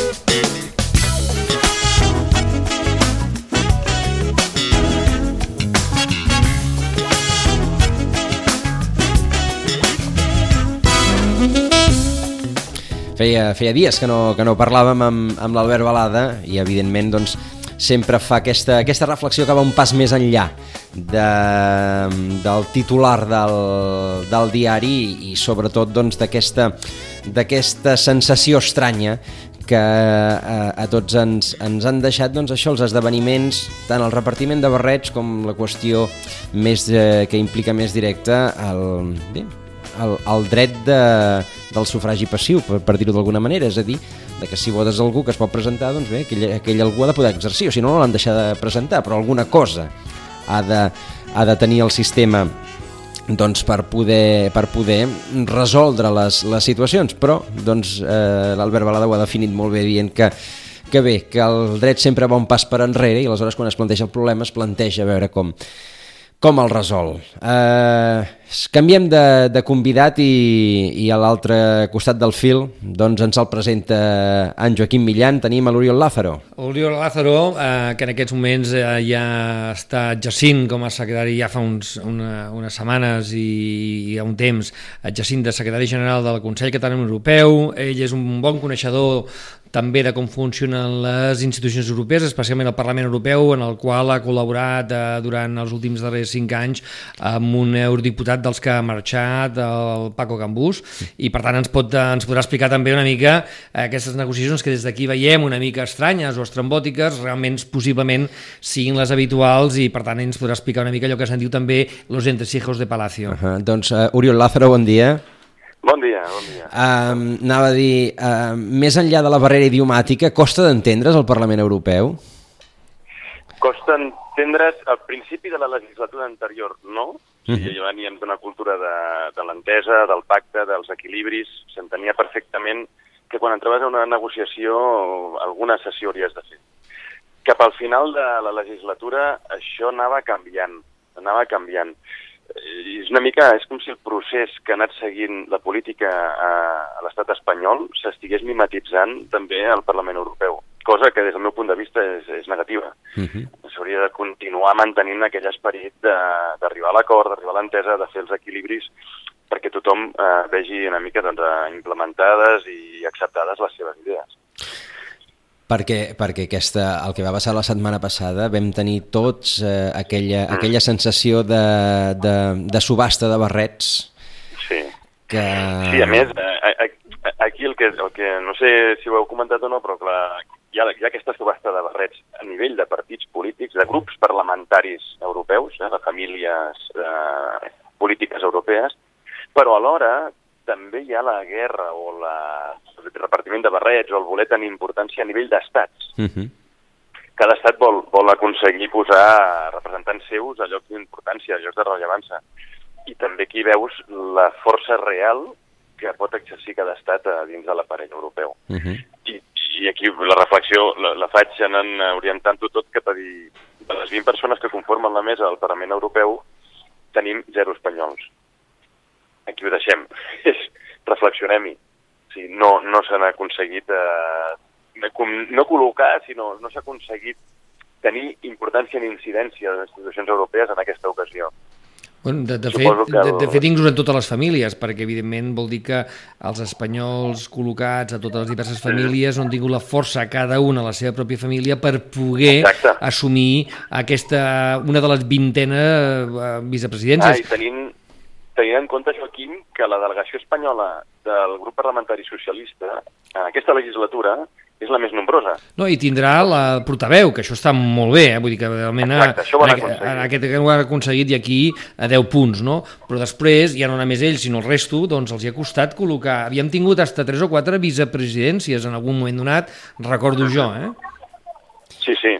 Feia, feia dies que no, que no parlàvem amb, amb l'Albert Balada i evidentment doncs, sempre fa aquesta, aquesta reflexió que va un pas més enllà de, del titular del, del diari i sobretot doncs, d'aquesta d'aquesta sensació estranya que a, a tots ens, ens han deixat doncs, això, els esdeveniments, tant el repartiment de barrets com la qüestió més, eh, que implica més directa el, bé, el, el dret de, del sufragi passiu, per, per dir-ho d'alguna manera, és a dir, de que si votes algú que es pot presentar, doncs bé, aquell, aquell algú ha de poder exercir, o si no, no l'han deixat de presentar, però alguna cosa ha de, ha de tenir el sistema doncs per poder, per poder resoldre les, les situacions, però doncs, eh, l'Albert Balada ho ha definit molt bé dient que que bé, que el dret sempre va un pas per enrere i aleshores quan es planteja el problema es planteja a veure com, com el resol. Eh, canviem de, de convidat i, i a l'altre costat del fil doncs ens el presenta en Joaquim Millan, tenim a l'Oriol Lázaro. Oriol Lázaro, eh, que en aquests moments eh, ja està exercint com a secretari ja fa uns, una, unes setmanes i, i un temps, exercint de secretari general del Consell Català Europeu, ell és un bon coneixedor també de com funcionen les institucions europees, especialment el Parlament Europeu, en el qual ha col·laborat eh, durant els últims darrers cinc anys amb un eurodiputat dels que ha marxat, el Paco Gambús, i per tant ens, pot, ens podrà explicar també una mica aquestes negociacions que des d'aquí veiem una mica estranyes o estrambòtiques, realment possiblement siguin les habituals i per tant ens podrà explicar una mica allò que se'n diu també los entresijos de Palacio. Uh -huh. Doncs uh, Oriol Lázaro, bon dia. Bon dia, bon dia. Uh, anava a dir, uh, més enllà de la barrera idiomàtica, costa d'entendre's el Parlament Europeu? Costa entendre's al principi de la legislatura anterior, no? -huh. Sí, jo veníem d'una cultura de, de l'entesa, del pacte, dels equilibris, s'entenia perfectament que quan entraves a una negociació alguna sessió hauries de fer. Cap al final de la legislatura això anava canviant, anava canviant és una mica, és com si el procés que ha anat seguint la política a, a l'estat espanyol s'estigués mimetitzant també al Parlament Europeu, cosa que des del meu punt de vista és, és negativa. Uh -huh. S'hauria de continuar mantenint aquell esperit d'arribar a l'acord, d'arribar a l'entesa, de fer els equilibris perquè tothom eh, vegi una mica doncs, implementades i acceptades les seves idees perquè, perquè aquesta, el que va passar la setmana passada vam tenir tots eh, aquella, mm. aquella sensació de, de, de subhasta de barrets sí. que... Sí, a més, eh, aquí el que, el que no sé si ho heu comentat o no, però clar, hi ha, hi ha aquesta subhasta de barrets a nivell de partits polítics, de grups parlamentaris europeus, eh, de famílies eh, polítiques europees, però alhora també hi ha la guerra de barrets o el voler tenir importància a nivell d'estats. Uh -huh. Cada estat vol, vol aconseguir posar representants seus a llocs d'importància, a llocs de rellevància. I també aquí veus la força real que pot exercir cada estat a dins de l'aparell europeu. Uh -huh. I, I aquí la reflexió la, la faig anant orientant-ho tot cap a dir de les 20 persones que conformen la mesa del Parlament Europeu tenim zero espanyols aquí ho deixem. [laughs] Reflexionem-hi. Sigui, no no s'han aconseguit eh, no col·locar, sinó no s'ha aconseguit tenir importància ni incidència de les institucions europees en aquesta ocasió. Bueno, de, de, fet, el... de, de fet, inclús en totes les famílies, perquè evidentment vol dir que els espanyols col·locats a totes les diverses famílies sí. han tingut la força cada una a la seva pròpia família per poder Exacte. assumir aquesta, una de les vintena eh, vicepresidències. Ah, i tenint, tenint en compte, Joaquim, que la delegació espanyola del grup parlamentari socialista en aquesta legislatura és la més nombrosa. No, i tindrà la portaveu, que això està molt bé, eh? vull dir que realment Exacte, això ho han aconseguit. En aquest que ho han aconseguit i aquí a 10 punts, no? Però després, ja no només ells, sinó el resto, doncs els hi ha costat col·locar... Havíem tingut hasta 3 o 4 vicepresidències en algun moment donat, recordo jo, eh? Sí, sí.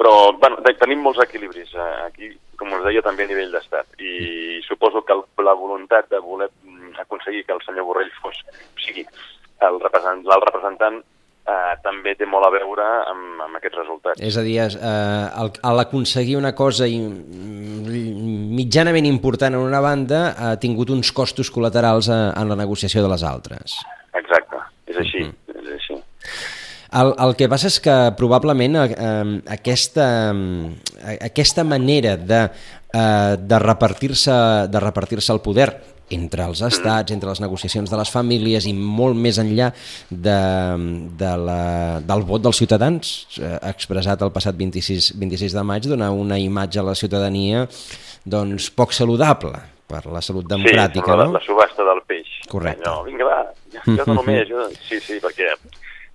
Però, bueno, tenim molts equilibris. Eh? Aquí com us deia, també a nivell d'estat. I suposo que el, la voluntat de voler mm, aconseguir que el senyor Borrell fos, o sigui, l'alt representant, representant eh, també té molt a veure amb, amb aquests resultats. És a dir, eh, a l'aconseguir una cosa mitjanament important en una banda ha tingut uns costos col·laterals a, eh, en la negociació de les altres. Exacte, és així. Uh -huh. El, el que passa és que probablement eh, aquesta, aquesta manera de, eh, de repartir-se de repartir-se el poder entre els estats, entre les negociacions de les famílies i molt més enllà de, de la, del vot dels ciutadans, eh, expressat el passat 26, 26 de maig, donar una imatge a la ciutadania doncs, poc saludable per la salut democràtica. Sí, la, no? la subhasta del peix. Correcte. No, vinga, va, jo dono més. Jo... Sí, sí, perquè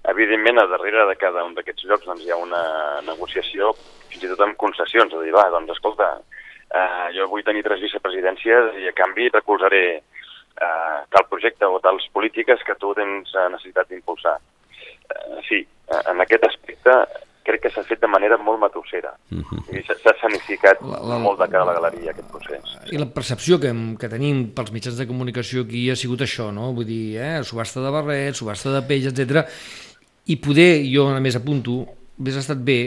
Evidentment, a darrere de cada un d'aquests llocs doncs, hi ha una negociació, fins i tot amb concessions, a dir, va, doncs escolta, eh, jo vull tenir tres vicepresidències i a canvi recolzaré eh, tal projecte o tals polítiques que tu tens eh, necessitat d'impulsar. Eh, sí, eh, en aquest aspecte crec que s'ha fet de manera molt matossera. Uh -huh. S'ha sanificat La- la, la- la, molt de cara a la galeria aquest procés. I la percepció que, que tenim pels mitjans de comunicació aquí ha sigut això, no? Vull dir, eh, subhasta de barrets, subhasta de peix, etc. I poder, jo a més apunto, hauria estat bé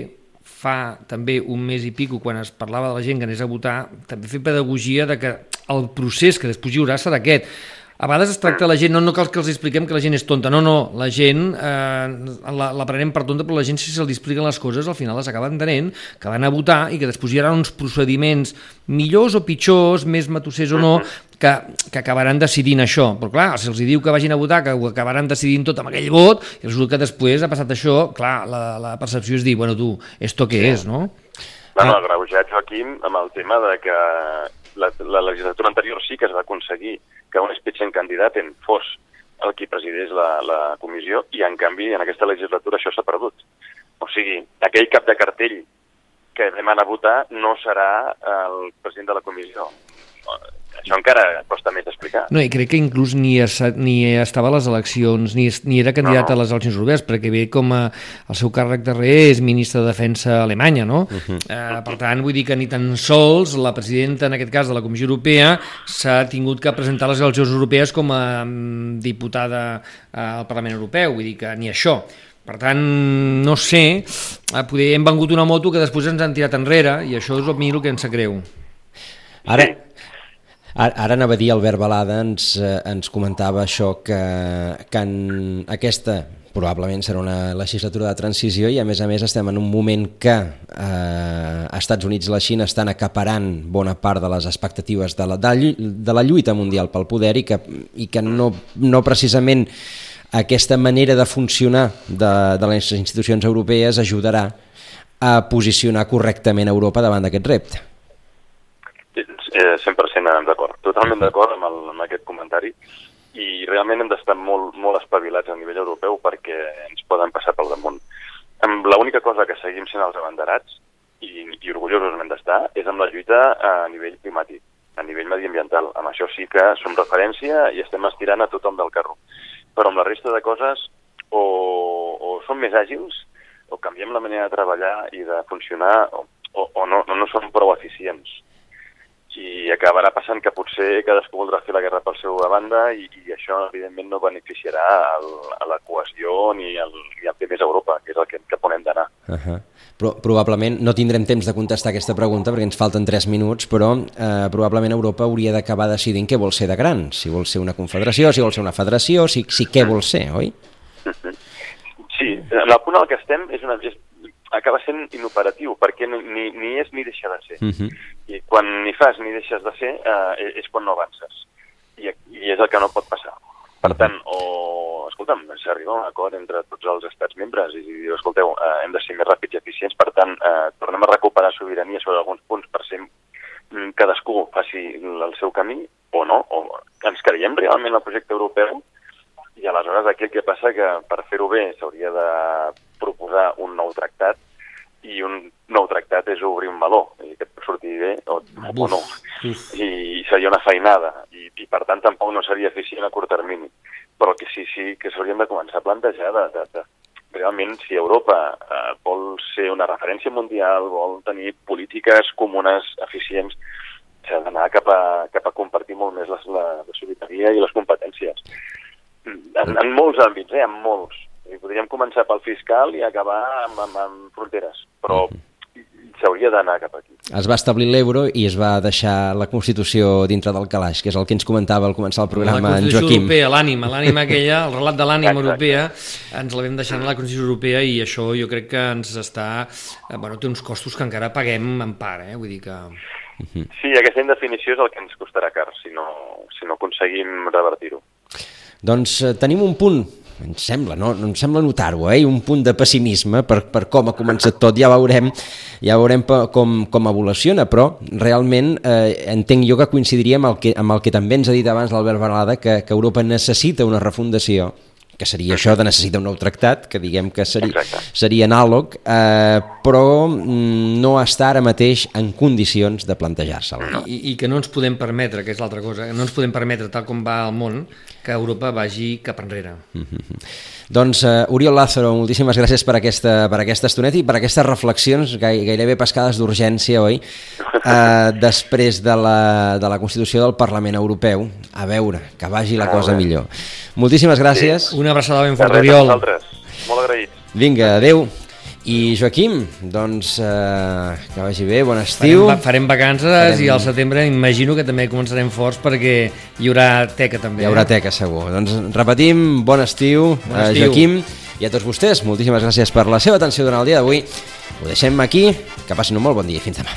fa també un mes i pico, quan es parlava de la gent que anés a votar, també fer pedagogia de que el procés que després hi haurà serà aquest. A vegades es tracta la gent, no, no cal que els expliquem que la gent és tonta, no, no, la gent eh, la, la prenem per tonta, però la gent si se'ls expliquen les coses al final les acaba entenent, que van a votar i que després hi haurà uns procediments millors o pitjors, més matossers o no, que, que acabaran decidint això. Però clar, si els diu que vagin a votar, que ho acabaran decidint tot amb aquell vot, i resulta que després ha passat això, clar, la, la percepció és dir, bueno, tu, esto què és, no? Bueno, agreujat, Joaquim, amb el tema de que la, la legislatura anterior sí que es va aconseguir que un candidat en fos el qui presideix la, la comissió i, en canvi, en aquesta legislatura això s'ha perdut. O sigui, aquell cap de cartell que demana votar no serà el president de la comissió. Això encara costa més d'explicar. No, i crec que inclús ni, es, ni estava a les eleccions, ni, es- ni era candidat No, no. a les eleccions europees, perquè ve com a, el seu càrrec darrer és ministre de Defensa alemanya, no? Uh -huh. eh, per tant, vull dir que ni tan sols la presidenta, en aquest cas, de la Comissió Europea, s'ha tingut que presentar a les eleccions europees com a mm, diputada eh, al Parlament Europeu, vull dir que ni això. Per tant, no sé, eh, poder hem vengut una moto que després ens han tirat enrere, i això és a mi el que em sap greu. Ara, Sí. Ara, ara anava a dir, Albert Balada ens, eh, ens comentava això, que, que en aquesta probablement serà una legislatura de transició i a més a més estem en un moment que eh, Estats Units i la Xina estan acaparant bona part de les expectatives de la, de, de la lluita mundial pel poder i que, i que no, no precisament aquesta manera de funcionar de, de les institucions europees ajudarà a posicionar correctament Europa davant d'aquest repte. Eh, 100% d'acord, totalment d'acord amb, amb aquest comentari i realment hem d'estar molt, molt espavilats a nivell europeu perquè ens poden passar pel damunt. L'única cosa que seguim sent els abanderats i, i orgullosos n'hem d'estar és amb la lluita a nivell climàtic, a nivell mediambiental. Amb això sí que som referència i estem estirant a tothom del carro. Però amb la resta de coses o, o som més àgils o canviem la manera de treballar i de funcionar o, o, o no, no, no som prou eficients i acabarà passant que potser cadascú voldrà fer la guerra per seva banda i, i això evidentment no beneficiarà el, a la cohesió ni el fer més Europa, que és el que cap on hem d'anar. Uh -huh. Però probablement no tindrem temps de contestar aquesta pregunta perquè ens falten 3 minuts, però eh, probablement Europa hauria d'acabar decidint què vol ser de gran, si vol ser una confederació, si vol ser una federació, si, si què vol ser, oi? Sí, en el punt al que estem és una, és, acaba sent inoperatiu, perquè ni, ni, és ni deixa de ser. Uh -huh. I quan ni fas ni deixes de ser, eh, és quan no avances. I, I és el que no pot passar. Per tant, o, escolta'm, s'arriba a un acord entre tots els estats membres i diu, escolteu, eh, hem de ser més ràpids i eficients, per tant, eh, tornem a recuperar sobirania sobre alguns punts per ser cadascú faci el seu camí o no, o ens creiem realment el projecte europeu i aleshores aquí el que passa que per fer-ho bé s'hauria de proposar un nou tractat i un nou tractat és obrir un meló, i que et sortir bé o, o no. I seria una feinada, i, i per tant tampoc no seria eficient a curt termini. Però que sí, sí, que s'haurien de començar a plantejar de, de, de, realment si Europa eh, vol ser una referència mundial, vol tenir polítiques comunes eficients, s'ha d'anar cap, a, cap a compartir molt més les, la, la sobirania i les competències. En, en molts àmbits, eh, en molts. I podríem començar pel fiscal i acabar amb, amb, amb fronteres, però s'hauria d'anar cap aquí. Es va establir l'euro i es va deixar la Constitució dintre del calaix, que és el que ens comentava al començar el programa la en Constitució Joaquim. Europea, l'ànima, l'ànima aquella, el relat de l'ànima europea, ens la vam deixar en la Constitució Europea i això jo crec que ens està... eh, Bueno, té uns costos que encara paguem en part, eh? Vull dir que... Sí, aquesta indefinició és el que ens costarà car si no, si no aconseguim revertir-ho. Doncs eh, tenim un punt, em sembla, no, em sembla notar-ho, eh? un punt de pessimisme per, per com ha començat tot, ja veurem, ja veurem com, com evoluciona, però realment eh, entenc jo que coincidiria amb el que, amb el que també ens ha dit abans l'Albert Balada, que, que Europa necessita una refundació que seria això de necessitar un nou tractat, que diguem que seria, Exacte. seria anàleg, eh, però mm, no està ara mateix en condicions de plantejar-se'l. I, I que no ens podem permetre, que és l'altra cosa, no ens podem permetre, tal com va el món, que Europa vagi cap enrere. Doncs, uh, Oriol Lázaro, moltíssimes gràcies per aquesta, per aquesta estoneta i per aquestes reflexions gai, gairebé pescades d'urgència, oi? Uh, [laughs] després de la, de la Constitució del Parlament Europeu. A veure, que vagi la cosa millor. Moltíssimes gràcies. Una abraçada ben De forta, Oriol. Molt agraïts. Vinga, adeu. I Joaquim, doncs uh, que vagi bé, bon estiu. Farem, farem vacances Farem- i al setembre imagino que també començarem forts perquè hi haurà teca també. Hi haurà eh? teca, segur. Doncs repetim, bon estiu, Bon eh, estiu. Joaquim, i a tots vostès, moltíssimes gràcies per la seva atenció durant el dia d'avui. Ho deixem aquí, que passin un molt bon dia i fins demà.